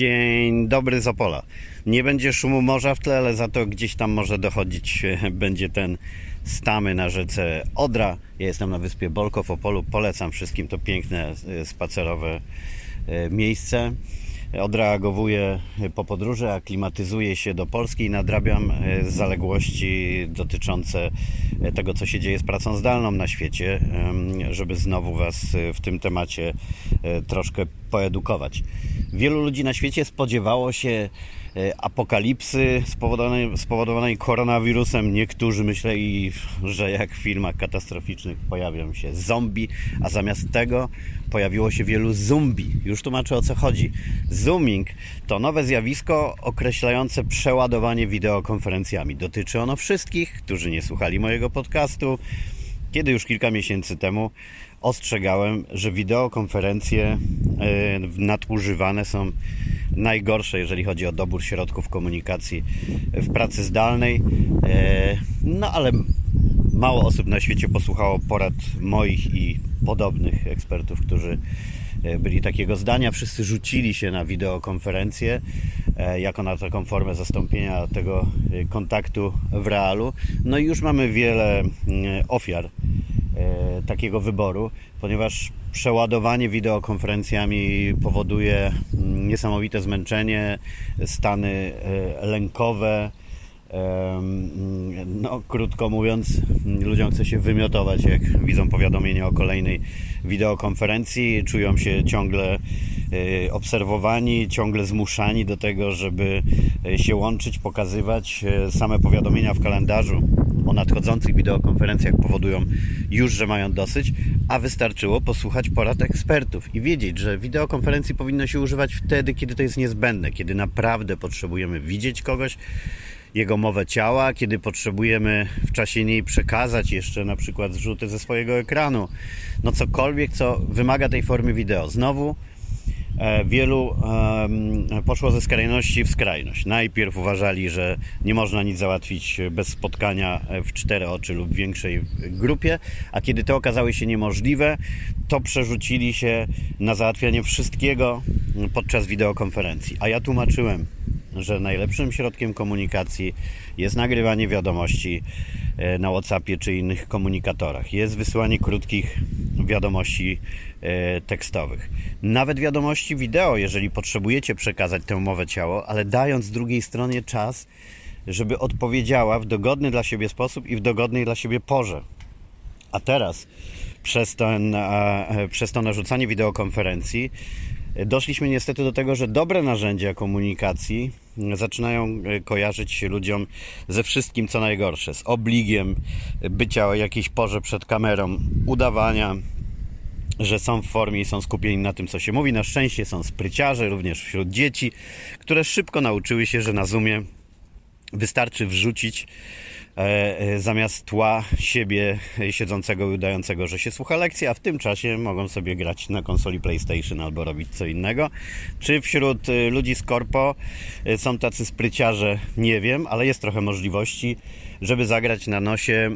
Dzień dobry z Opola. Nie będzie szumu morza w tle, ale za to gdzieś tam może dochodzić będzie ten stamy na rzece Odra. Ja jestem na wyspie Bolko w Opolu. Polecam wszystkim to piękne e, spacerowe e, miejsce. Odreagowuję po podróży, aklimatyzuję się do Polski i nadrabiam e, zaległości dotyczące tego, co się dzieje z pracą zdalną na świecie, żeby znowu Was w tym temacie troszkę poedukować. Wielu ludzi na świecie spodziewało się e, apokalipsy spowodowanej, spowodowanej koronawirusem. Niektórzy myśleli, że jak w filmach katastroficznych pojawią się zombie, a zamiast tego pojawiło się wielu zombie. Już tłumaczę o co chodzi. Zooming to nowe zjawisko określające przeładowanie wideokonferencjami. Dotyczy ono wszystkich, którzy nie słuchali mojego podcastu, kiedy już kilka miesięcy temu ostrzegałem, że wideokonferencje e, nadużywane są najgorsze, jeżeli chodzi o dobór środków komunikacji w pracy zdalnej. E, no ale mało osób na świecie posłuchało porad moich i podobnych ekspertów, którzy byli takiego zdania. Wszyscy rzucili się na wideokonferencję jako na taką formę zastąpienia tego kontaktu w realu. No i już mamy wiele ofiar E, takiego wyboru, ponieważ przeładowanie wideokonferencjami powoduje mm, niesamowite zmęczenie, stany e, lękowe. No, krótko mówiąc, ludziom chce się wymiotować, jak widzą powiadomienie o kolejnej wideokonferencji, czują się ciągle e, obserwowani, ciągle zmuszani do tego, żeby się łączyć, pokazywać same powiadomienia w kalendarzu o nadchodzących wideokonferencjach powodują już, że mają dosyć, a wystarczyło posłuchać porad ekspertów i wiedzieć, że wideokonferencji powinno się używać wtedy, kiedy to jest niezbędne, kiedy naprawdę potrzebujemy widzieć kogoś, jego mowę ciała, kiedy potrzebujemy w czasie niej przekazać jeszcze na przykład zrzuty ze swojego ekranu. No cokolwiek, co wymaga tej formy wideo. Znowu E, wielu poszło ze skrajności w skrajność. Najpierw uważali, że nie można nic załatwić bez spotkania w cztery oczy lub większej grupie, a kiedy to okazało się niemożliwe, to przerzucili się na załatwianie wszystkiego podczas wideokonferencji. A ja tłumaczyłem, że najlepszym środkiem komunikacji jest nagrywanie wiadomości e, na WhatsAppie czy innych komunikatorach. Jest wysyłanie krótkich wiadomości e, tekstowych. Nawet wiadomości wideo, jeżeli potrzebujecie przekazać tę mowę ciało, ale dając drugiej stronie czas, żeby odpowiedziała w dogodny dla siebie sposób i w dogodnej dla siebie porze. A teraz przez, ten, e, przez to narzucanie wideokonferencji doszliśmy niestety do tego, że dobre narzędzia komunikacji zaczynają e, kojarzyć się ludziom ze wszystkim, co najgorsze. Z obligiem bycia o jakiejś porze przed kamerą, udawania, że są w formie i są skupieni na tym, co się mówi. Na szczęście są spryciarze, również wśród dzieci, które szybko nauczyły się, że na Zoomie wystarczy wrzucić zamiast tła siebie siedzącego i udającego, że się słucha lekcji, a w tym czasie mogą sobie grać na konsoli PlayStation albo robić co innego. Czy wśród e, ludzi z korpo są tacy spryciarze? Nie wiem, ale jest trochę możliwości, żeby zagrać na nosie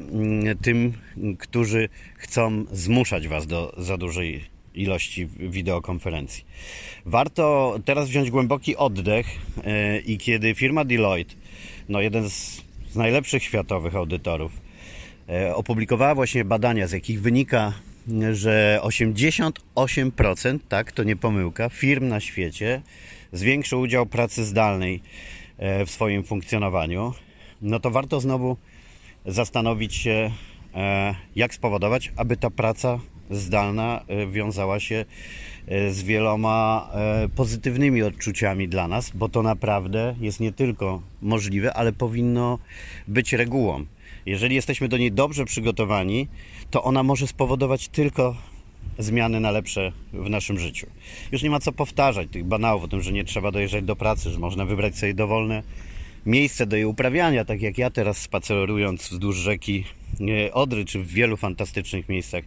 tym, którzy chcą zmuszać Was do za dużej ilości wideokonferencji. Warto teraz wziąć głęboki oddech i kiedy firma Deloitte, no jeden z z najlepszych światowych audytorów, e, opublikowała właśnie badania, z jakich wynika, że 88%, tak, to nie pomyłka, firm na świecie zwiększył udział pracy zdalnej e, w swoim funkcjonowaniu, no to warto znowu zastanowić się, e, jak spowodować, aby ta praca zdalna wiązała się z wieloma pozytywnymi odczuciami dla nas, bo to naprawdę jest nie tylko możliwe, ale powinno być regułą. Jeżeli jesteśmy do niej dobrze przygotowani, to ona może spowodować tylko zmiany na lepsze w naszym życiu. Już nie ma co powtarzać tych banałów o tym, że nie trzeba dojeżdżać do pracy, że można wybrać sobie dowolne miejsce do jej uprawiania, tak jak ja teraz spacerując wzdłuż rzeki Odry, czy w wielu fantastycznych miejscach,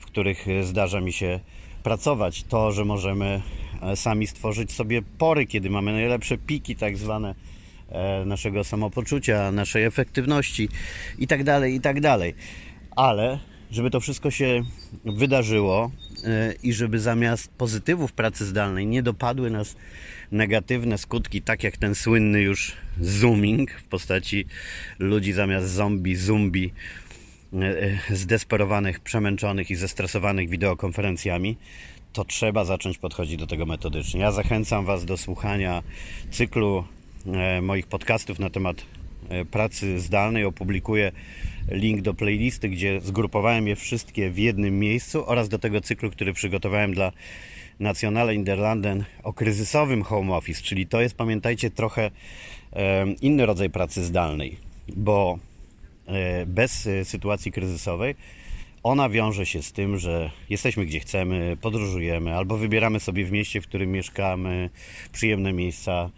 w których zdarza mi się pracować. To, że możemy e, sami stworzyć sobie pory, kiedy mamy najlepsze piki, tak zwane e, naszego samopoczucia, naszej efektywności i tak dalej, i tak. Ale żeby to wszystko się wydarzyło e, i żeby zamiast pozytywów pracy zdalnej nie dopadły nas negatywne skutki, tak jak ten słynny już zooming w postaci ludzi zamiast zombie, zombie e, zdesperowanych, przemęczonych i zestresowanych wideokonferencjami, to trzeba zacząć podchodzić do tego metodycznie. Ja zachęcam Was do słuchania cyklu e, moich podcastów na temat pracy zdalnej. Opublikuję link do playlisty, gdzie zgrupowałem je wszystkie w jednym miejscu oraz do tego cyklu, który przygotowałem dla Nationale Interlanden o kryzysowym home office, czyli to jest, pamiętajcie, trochę inny rodzaj pracy zdalnej, bo e, bez e, sytuacji kryzysowej ona wiąże się z tym, że jesteśmy gdzie chcemy, podróżujemy albo wybieramy sobie w mieście, w którym mieszkamy, przyjemne miejsca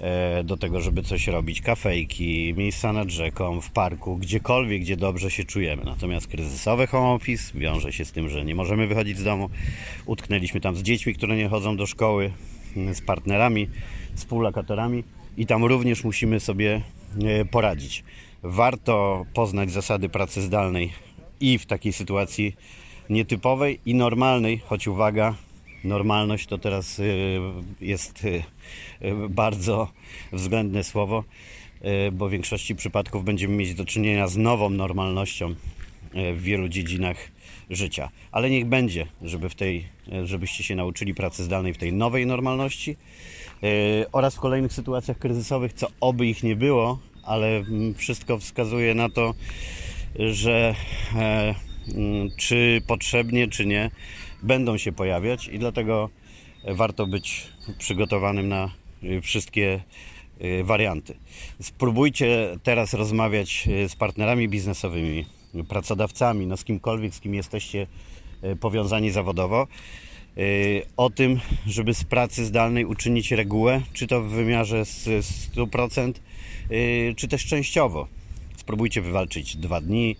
E, do tego, żeby coś robić, kafejki, miejsca nad rzeką, w parku, gdziekolwiek, gdzie dobrze się czujemy. Natomiast kryzysowy home office wiąże się z tym, że nie możemy wychodzić z domu. Utknęliśmy tam z dziećmi, które nie chodzą do szkoły, z partnerami, współlokatorami i tam również musimy sobie e, poradzić. Warto poznać zasady pracy zdalnej i w takiej sytuacji nietypowej i normalnej, choć uwaga, normalność to teraz y, jest y, y, bardzo względne słowo, bo w większości przypadków będziemy mieć do czynienia z nową normalnością w wielu dziedzinach życia. Ale niech będzie, żeby w tej, żebyście się nauczyli pracy zdalnej w tej nowej normalności oraz w kolejnych sytuacjach kryzysowych, co oby ich nie było, ale wszystko wskazuje na to, że e, mm, czy potrzebnie, czy nie, będą się pojawiać i dlatego warto być przygotowanym na y, wszystkie y, warianty. Spróbujcie teraz rozmawiać z partnerami biznesowymi, pracodawcami, no z kimkolwiek, z kim jesteście powiązani zawodowo, o tym, żeby z pracy zdalnej uczynić regułę, czy to w wymiarze 100%, czy też częściowo. Spróbujcie wywalczyć dwa dni,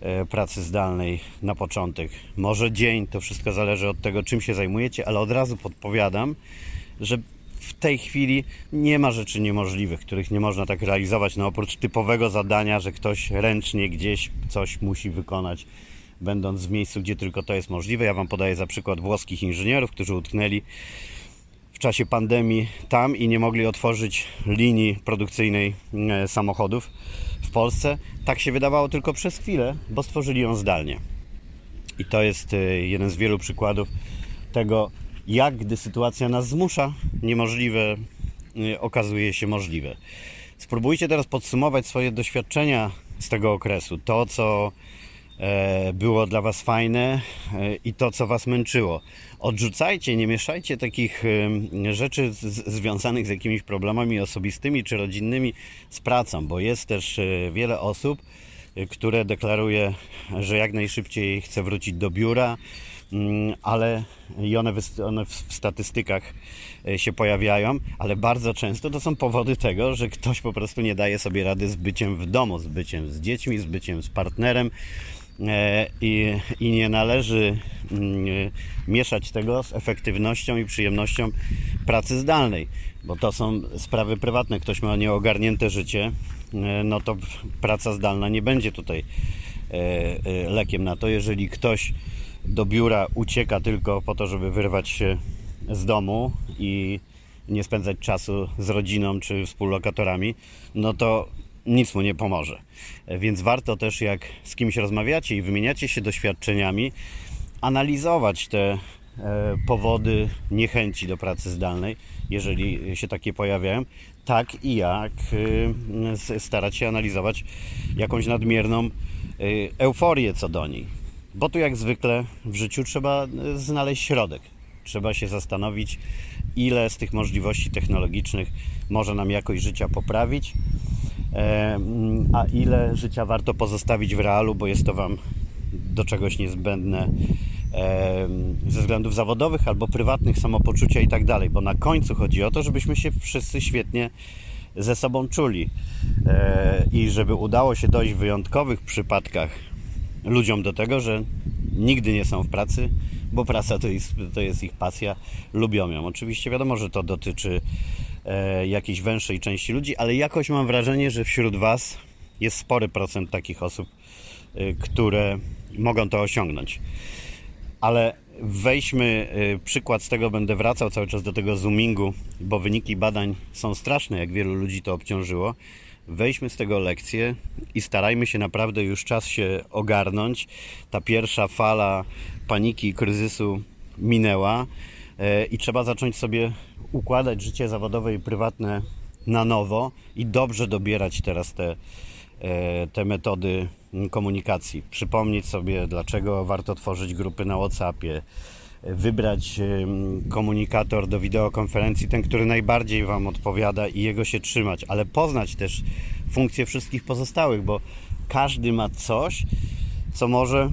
E, pracy zdalnej na początek. Może dzień, to wszystko zależy od tego, czym się zajmujecie, ale od razu podpowiadam, że w tej chwili nie ma rzeczy niemożliwych, których nie można tak realizować, no oprócz typowego zadania, że ktoś ręcznie gdzieś coś musi wykonać, będąc w miejscu, gdzie tylko to jest możliwe. Ja Wam podaję za przykład włoskich inżynierów, którzy utknęli w czasie pandemii tam i nie mogli otworzyć linii produkcyjnej e, samochodów w Polsce. Tak się wydawało tylko przez chwilę, bo stworzyli ją zdalnie. I to jest e, jeden z wielu przykładów tego, jak gdy sytuacja nas zmusza, niemożliwe e, okazuje się możliwe. Spróbujcie teraz podsumować swoje doświadczenia z tego okresu. To, co było dla Was fajne e, i to, co Was męczyło. Odrzucajcie, nie mieszajcie takich e, rzeczy związanych z jakimiś problemami osobistymi czy rodzinnymi z pracą, bo jest też wiele osób, które deklaruje, że jak najszybciej chce wrócić do biura, mm, ale i one, one w statystykach się pojawiają, ale bardzo często to są powody tego, że ktoś po prostu nie daje sobie rady z byciem w domu, z byciem z dziećmi, z byciem z partnerem E, i, i nie należy mm, mieszać tego z efektywnością i przyjemnością pracy zdalnej, bo to są sprawy prywatne. Ktoś ma nieogarnięte życie, e, no to praca zdalna nie będzie tutaj e, lekiem na to. Jeżeli ktoś do biura ucieka tylko po to, żeby wyrwać się z domu i nie spędzać czasu z rodziną czy współlokatorami, no to nic mu nie pomoże. Więc warto też, jak z kimś rozmawiacie i wymieniacie się doświadczeniami, analizować te e, powody niechęci do pracy zdalnej, jeżeli się takie pojawiają, tak i jak e, starać się analizować jakąś nadmierną e, euforię co do niej. Bo tu jak zwykle w życiu trzeba znaleźć środek. Trzeba się zastanowić, ile z tych możliwości technologicznych może nam jakość życia poprawić, a ile życia warto pozostawić w realu, bo jest to Wam do czegoś niezbędne ze względów zawodowych albo prywatnych, samopoczucia i tak dalej, bo na końcu chodzi o to, żebyśmy się wszyscy świetnie ze sobą czuli e, i żeby udało się dojść w wyjątkowych przypadkach ludziom do tego, że nigdy nie są w pracy, bo praca to jest, to jest ich pasja, lubią ją. Oczywiście wiadomo, że to dotyczy e, jakiejś węższej części ludzi, ale jakoś mam wrażenie, że wśród Was jest spory procent takich osób, y, które mogą to osiągnąć. Ale weźmy y, przykład z tego, będę wracał cały czas do tego zoomingu, bo wyniki badań są straszne, jak wielu ludzi to obciążyło. Weźmy z tego lekcję i starajmy się naprawdę już czas się ogarnąć. Ta pierwsza fala paniki i kryzysu minęła e, i trzeba zacząć sobie układać życie zawodowe i prywatne na nowo i dobrze dobierać teraz te, e, te metody komunikacji. Przypomnieć sobie, dlaczego warto tworzyć grupy na WhatsAppie, wybrać komunikator do wideokonferencji, ten, który najbardziej Wam odpowiada i jego się trzymać, ale poznać też funkcje wszystkich pozostałych, bo każdy ma coś, co może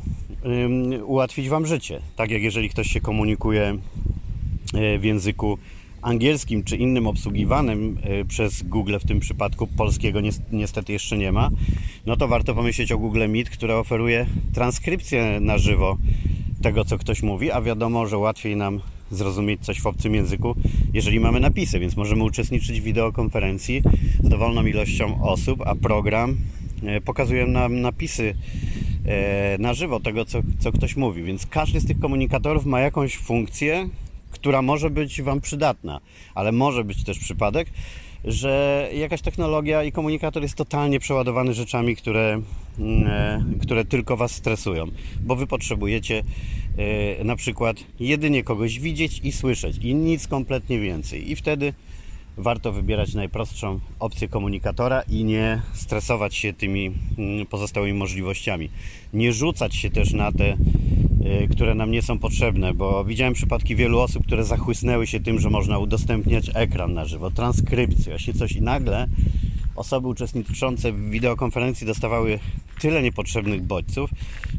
ułatwić Wam życie. Tak jak jeżeli ktoś się komunikuje e, w języku angielskim czy innym obsługiwanym e, przez Google, w tym przypadku polskiego niestety jeszcze nie ma, no to warto pomyśleć o Google Meet, które oferuje transkrypcję na żywo tego, co ktoś mówi, a wiadomo, że łatwiej nam zrozumieć coś w obcym języku, jeżeli mamy napisy, więc możemy uczestniczyć w wideokonferencji z dowolną ilością osób, a program e, pokazuje nam napisy e, na żywo tego, co, co ktoś mówi. Więc każdy z tych komunikatorów ma jakąś funkcję, która może być Wam przydatna, ale może być też przypadek, że jakaś technologia i komunikator jest totalnie przeładowany rzeczami, które, mm, e, które tylko Was stresują, bo Wy potrzebujecie e, na przykład jedynie kogoś widzieć i słyszeć i nic kompletnie więcej. I wtedy warto wybierać najprostszą opcję komunikatora i nie stresować się tymi mm, pozostałymi możliwościami. Nie rzucać się też na te które nam nie są potrzebne, bo widziałem przypadki wielu osób, które zachłysnęły się tym, że można udostępniać ekran na żywo, transkrypcję, właśnie coś i nagle osoby uczestniczące w wideokonferencji dostawały tyle niepotrzebnych bodźców,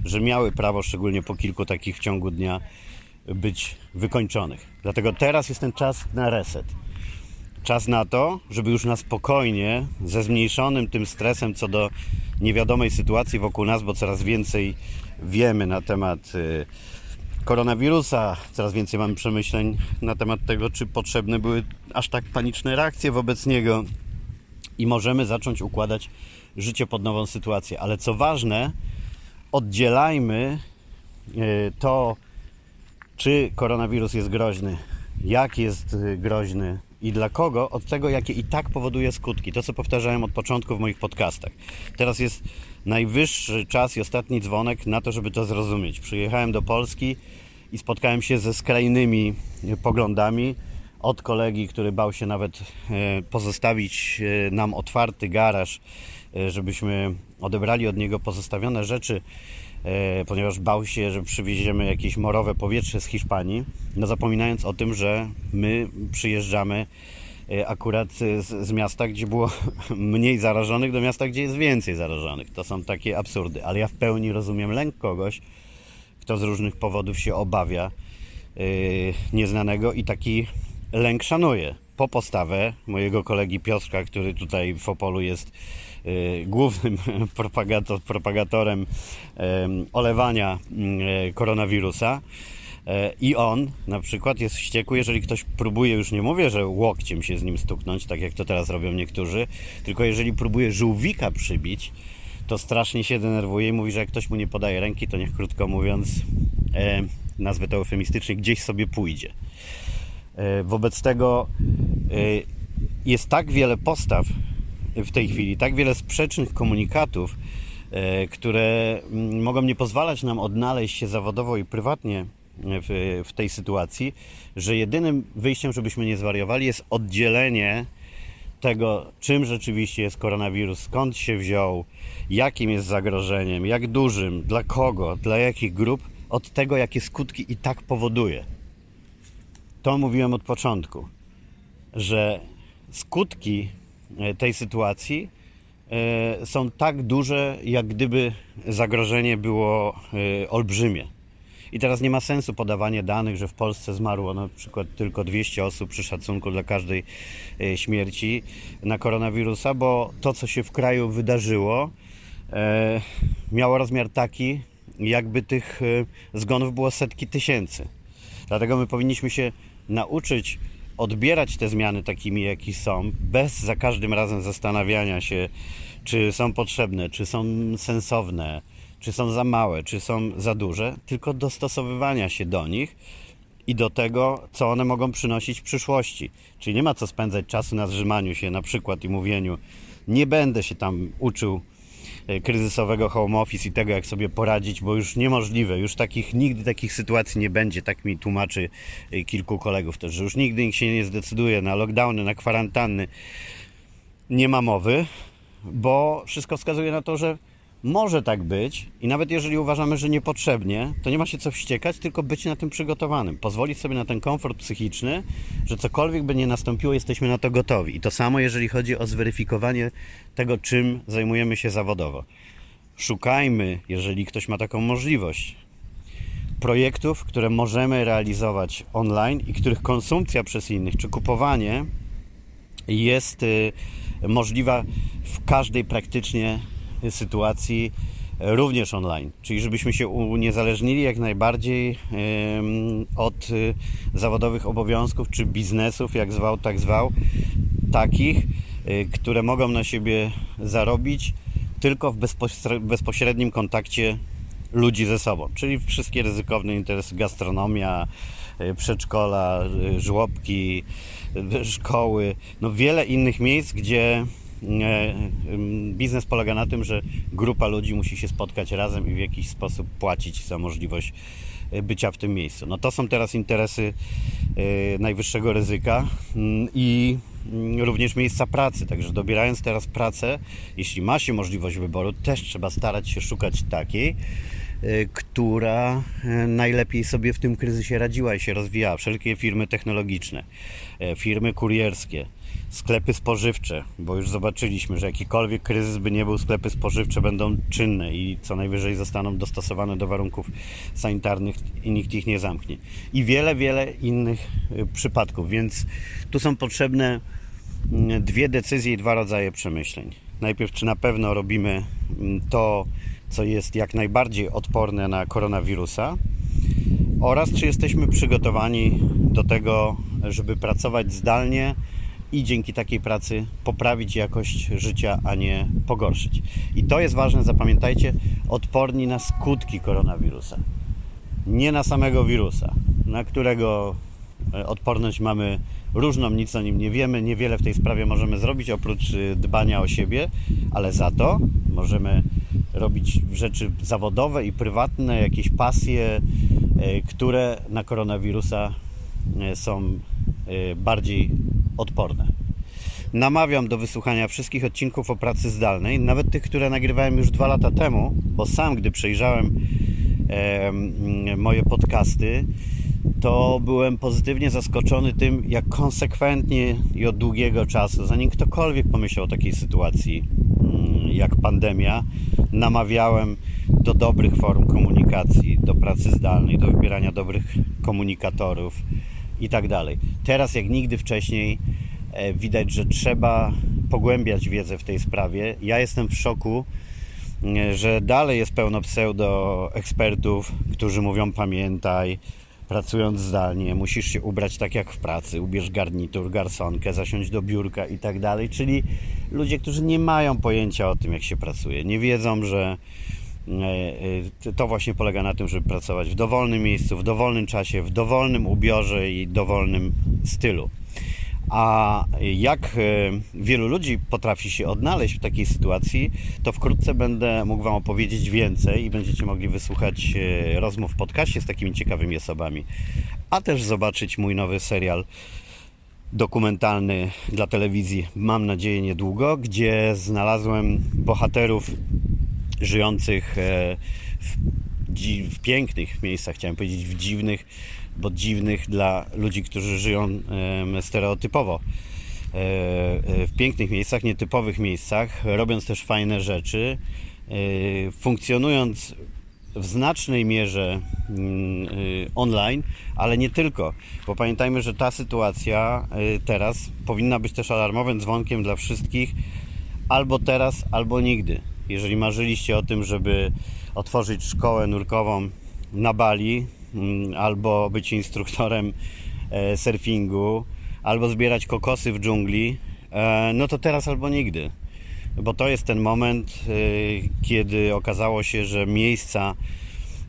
że miały prawo, szczególnie po kilku takich w ciągu dnia, być wykończonych. Dlatego teraz jest ten czas na reset. Czas na to, żeby już na spokojnie, ze zmniejszonym tym stresem co do niewiadomej sytuacji wokół nas, bo coraz więcej wiemy na temat y, koronawirusa, coraz więcej mamy przemyśleń na temat tego, czy potrzebne były aż tak paniczne reakcje wobec niego i możemy zacząć układać życie pod nową sytuację. Ale co ważne, oddzielajmy y, to, czy koronawirus jest groźny, jak jest y, groźny i dla kogo, od tego, jakie i tak powoduje skutki. To, co powtarzałem od początku w moich podcastach. Teraz jest najwyższy czas i ostatni dzwonek na to, żeby to zrozumieć. Przyjechałem do Polski i spotkałem się ze skrajnymi poglądami od kolegi, który bał się nawet e, pozostawić e, nam otwarty garaż, e, żebyśmy odebrali od niego pozostawione rzeczy, ponieważ bał się, że przywieziemy jakieś morowe powietrze z Hiszpanii, no zapominając o tym, że my przyjeżdżamy E, akurat z, z, miasta, gdzie było mniej zarażonych, do miasta, gdzie jest więcej zarażonych. To są takie absurdy, ale ja w pełni rozumiem lęk kogoś, kto z różnych powodów się obawia yy, nieznanego i taki lęk szanuje. Po postawę mojego kolegi Piotrka, który tutaj w Opolu jest yy, głównym propagator, propagatorem yy, olewania koronawirusa, E, I on na przykład jest wściekły, jeżeli ktoś próbuje, już nie mówię, że łokciem się z nim stuknąć, tak jak to teraz robią niektórzy, tylko jeżeli próbuje żółwika przybić, to strasznie się denerwuje i mówi, że jak ktoś mu nie podaje ręki, to niech krótko mówiąc, e, nazwę to eufemistycznie, gdzieś sobie pójdzie. E, wobec tego e, jest tak wiele postaw w tej chwili, tak wiele sprzecznych komunikatów, e, które mm, mogą nie pozwalać nam odnaleźć się zawodowo i prywatnie w, w tej sytuacji, że jedynym wyjściem, żebyśmy nie zwariowali, jest oddzielenie tego, czym rzeczywiście jest koronawirus, skąd się wziął, jakim jest zagrożeniem, jak dużym, dla kogo, dla jakich grup, od tego, jakie skutki i tak powoduje. To mówiłem od początku, że skutki e, tej sytuacji e, są tak duże, jak gdyby zagrożenie było e, olbrzymie. I teraz nie ma sensu podawanie danych, że w Polsce zmarło na przykład tylko 200 osób przy szacunku dla każdej e, śmierci na koronawirusa, bo to, co się w kraju wydarzyło, e, miało rozmiar taki, jakby tych e, zgonów było setki tysięcy. Dlatego my powinniśmy się nauczyć odbierać te zmiany takimi, jakie są, bez za każdym razem zastanawiania się, czy są potrzebne, czy są sensowne, czy są za małe, czy są za duże, tylko dostosowywania się do nich i do tego, co one mogą przynosić w przyszłości. Czyli nie ma co spędzać czasu na zrzymaniu się na przykład i mówieniu, nie będę się tam uczył e, kryzysowego home office i tego, jak sobie poradzić, bo już niemożliwe, już takich, nigdy takich sytuacji nie będzie, tak mi tłumaczy e, kilku kolegów też, że już nigdy nikt się nie zdecyduje na lockdowny, na kwarantanny. Nie ma mowy, bo wszystko wskazuje na to, że może tak być i nawet jeżeli uważamy, że niepotrzebnie, to nie ma się co wściekać, tylko być na tym przygotowanym. Pozwolić sobie na ten komfort psychiczny, że cokolwiek by nie nastąpiło, jesteśmy na to gotowi. I to samo, jeżeli chodzi o zweryfikowanie tego, czym zajmujemy się zawodowo. Szukajmy, jeżeli ktoś ma taką możliwość, projektów, które możemy realizować online i których konsumpcja przez innych, czy kupowanie jest y, możliwa w każdej praktycznie sytuacji również online, czyli żebyśmy się uniezależnili jak najbardziej od y, zawodowych obowiązków czy biznesów, jak zwał, tak zwał, takich, y, które mogą na siebie zarobić tylko w bezpośrednim kontakcie ludzi ze sobą, czyli wszystkie ryzykowne interesy, gastronomia, y, przedszkola, żłobki, szkoły, no wiele innych miejsc, gdzie biznes polega na tym, że grupa ludzi musi się spotkać razem i w jakiś sposób płacić za możliwość e, bycia w tym miejscu. No to są teraz interesy e, najwyższego ryzyka mm, i mm, również miejsca pracy. Także dobierając teraz pracę, jeśli ma się możliwość wyboru, też trzeba starać się szukać takiej, która najlepiej sobie w tym kryzysie radziła i się rozwijała. Wszelkie firmy technologiczne, firmy kurierskie, sklepy spożywcze, bo już zobaczyliśmy, że jakikolwiek kryzys by nie był, sklepy spożywcze będą czynne i co najwyżej zostaną dostosowane do warunków sanitarnych i nikt ich nie zamknie. I wiele, wiele innych y, przypadków, więc tu są potrzebne mm, dwie decyzje i dwa rodzaje przemyśleń. Najpierw, czy na pewno robimy mm, to, co jest jak najbardziej odporne na koronawirusa, oraz czy jesteśmy przygotowani do tego, żeby pracować zdalnie i dzięki takiej pracy poprawić jakość życia, a nie pogorszyć. I to jest ważne, zapamiętajcie, odporni na skutki koronawirusa. Nie na samego wirusa, na którego e, odporność mamy różną, nic o nim nie wiemy, niewiele w tej sprawie możemy zrobić oprócz e, dbania o siebie, ale za to możemy robić rzeczy zawodowe i prywatne, jakieś pasje, e, które na koronawirusa są bardziej odporne. Namawiam do wysłuchania wszystkich odcinków o pracy zdalnej, nawet tych, które nagrywałem już dwa lata temu, bo sam, gdy przejrzałem e, moje podcasty, to byłem pozytywnie zaskoczony tym, jak konsekwentnie i od długiego czasu, zanim ktokolwiek pomyślał o takiej sytuacji mm, jak pandemia, namawiałem do dobrych form komunikacji, do pracy zdalnej, do wybierania dobrych komunikatorów i tak dalej. Teraz jak nigdy wcześniej e, widać, że trzeba pogłębiać wiedzę w tej sprawie. Ja jestem w szoku, e, że dalej jest pełno pseudo ekspertów, którzy mówią pamiętaj, pracując zdalnie, musisz się ubrać tak jak w pracy, ubierz garnitur, garsonkę, zasiąść do biurka i tak dalej. Czyli ludzie, którzy nie mają pojęcia o tym, jak się pracuje, nie wiedzą, że to właśnie polega na tym, żeby pracować w dowolnym miejscu, w dowolnym czasie, w dowolnym ubiorze i dowolnym stylu. A jak e, wielu ludzi potrafi się odnaleźć w takiej sytuacji, to wkrótce będę mógł Wam opowiedzieć więcej i będziecie mogli wysłuchać rozmów w podcaście z takimi ciekawymi osobami, a też zobaczyć mój nowy serial dokumentalny dla telewizji, mam nadzieję niedługo, gdzie znalazłem bohaterów żyjących e, w, w, pięknych miejscach, chciałem powiedzieć w dziwnych, bo dziwnych dla ludzi, którzy żyją stereotypowo. E, e, w pięknych miejscach, nietypowych miejscach, robiąc też fajne rzeczy, funkcjonując w znacznej mierze mm, online, ale nie tylko, bo pamiętajmy, że ta sytuacja teraz powinna być też alarmowym dzwonkiem dla wszystkich albo teraz, albo nigdy. Jeżeli marzyliście o tym, żeby otworzyć szkołę nurkową na Bali, mm, albo być instruktorem e, surfingu, albo zbierać kokosy w dżungli, e, no to teraz albo nigdy. bo to jest ten moment, y, kiedy okazało się, że miejsca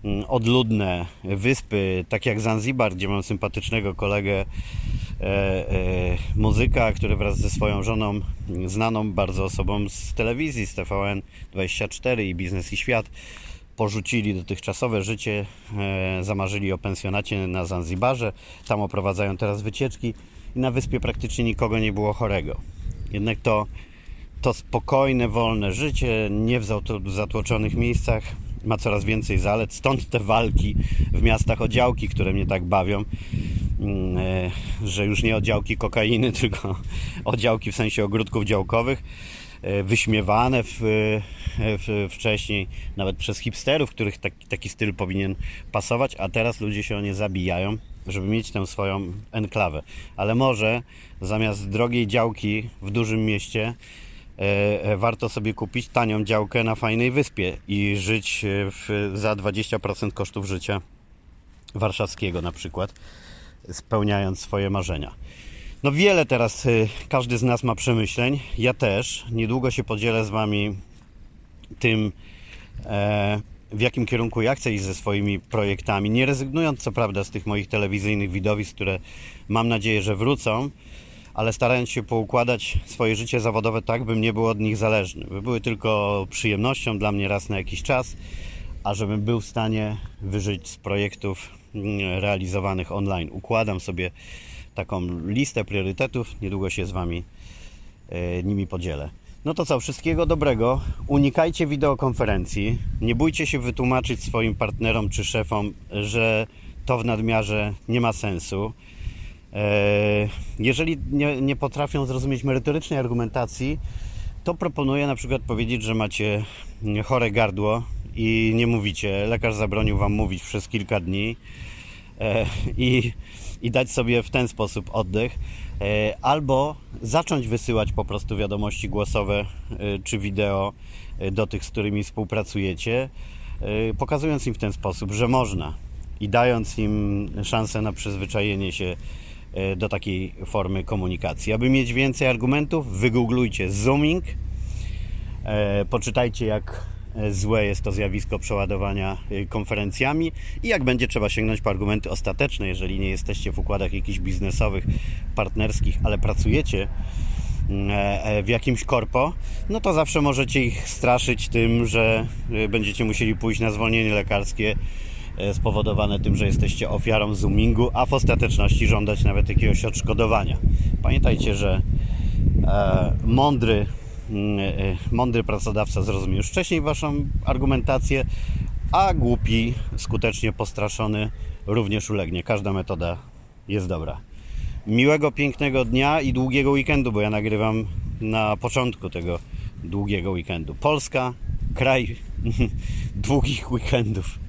mm, odludne, wyspy, tak jak Zanzibar, gdzie mam sympatycznego kolegę e, e, muzyka, który wraz ze swoją żoną, znaną bardzo osobą z telewizji, z TVN24 i Biznes i Świat, porzucili dotychczasowe życie, e, zamarzyli o pensjonacie na Zanzibarze, tam oprowadzają teraz wycieczki i na wyspie praktycznie nikogo nie było chorego. Jednak to, to spokojne, wolne życie, nie w zatłoczonych miejscach, ma coraz więcej zalet, stąd te walki w miastach o działki, które mnie tak bawią, e, że już nie o działki kokainy, tylko o działki w sensie ogródków działkowych E, wyśmiewane w, e, w, wcześniej nawet przez hipsterów, których taki, taki styl powinien pasować, a teraz ludzie się o nie zabijają, żeby mieć tę swoją enklawę. Ale może zamiast drogiej działki w dużym mieście e, warto sobie kupić tanią działkę na fajnej wyspie i żyć w, za 20% kosztów życia warszawskiego na przykład, spełniając swoje marzenia. No wiele teraz y, każdy z nas ma przemyśleń. Ja też. Niedługo się podzielę z Wami tym, e, w jakim kierunku ja chcę iść ze swoimi projektami. Nie rezygnując co prawda z tych moich telewizyjnych widowisk, które mam nadzieję, że wrócą, ale starając się poukładać swoje życie zawodowe tak, bym nie był od nich zależny. By były tylko przyjemnością dla mnie raz na jakiś czas, a żebym był w stanie wyżyć z projektów realizowanych online. Układam sobie taką listę priorytetów. Niedługo się z Wami e, nimi podzielę. No to co, wszystkiego dobrego. Unikajcie wideokonferencji. Nie bójcie się wytłumaczyć swoim partnerom czy szefom, że to w nadmiarze nie ma sensu. E, jeżeli nie, nie potrafią zrozumieć merytorycznej argumentacji, to proponuję na przykład powiedzieć, że macie chore gardło i nie mówicie. Lekarz zabronił Wam mówić przez kilka dni e, i i dać sobie w ten sposób oddech, e, albo zacząć wysyłać po prostu wiadomości głosowe e, czy wideo do tych, z którymi współpracujecie, pokazując im w ten sposób, że można i dając im szansę na przyzwyczajenie się do takiej formy komunikacji. Aby mieć więcej argumentów, wygooglujcie zooming, poczytajcie jak złe jest to zjawisko przeładowania e, konferencjami i jak będzie trzeba sięgnąć po argumenty ostateczne, jeżeli nie jesteście w układach jakichś biznesowych, partnerskich, ale pracujecie mm, e, w jakimś korpo, no to zawsze możecie ich straszyć tym, że będziecie musieli pójść na zwolnienie lekarskie spowodowane tym, że jesteście ofiarą zoomingu, a w ostateczności żądać nawet jakiegoś odszkodowania. Pamiętajcie, że mądry e, mądry pracodawca zrozumie już wcześniej Waszą argumentację, a głupi, skutecznie postraszony również ulegnie. Każda metoda jest dobra. Miłego, pięknego dnia i długiego weekendu, bo ja nagrywam na początku tego długiego weekendu. Polska, kraj długich weekendów.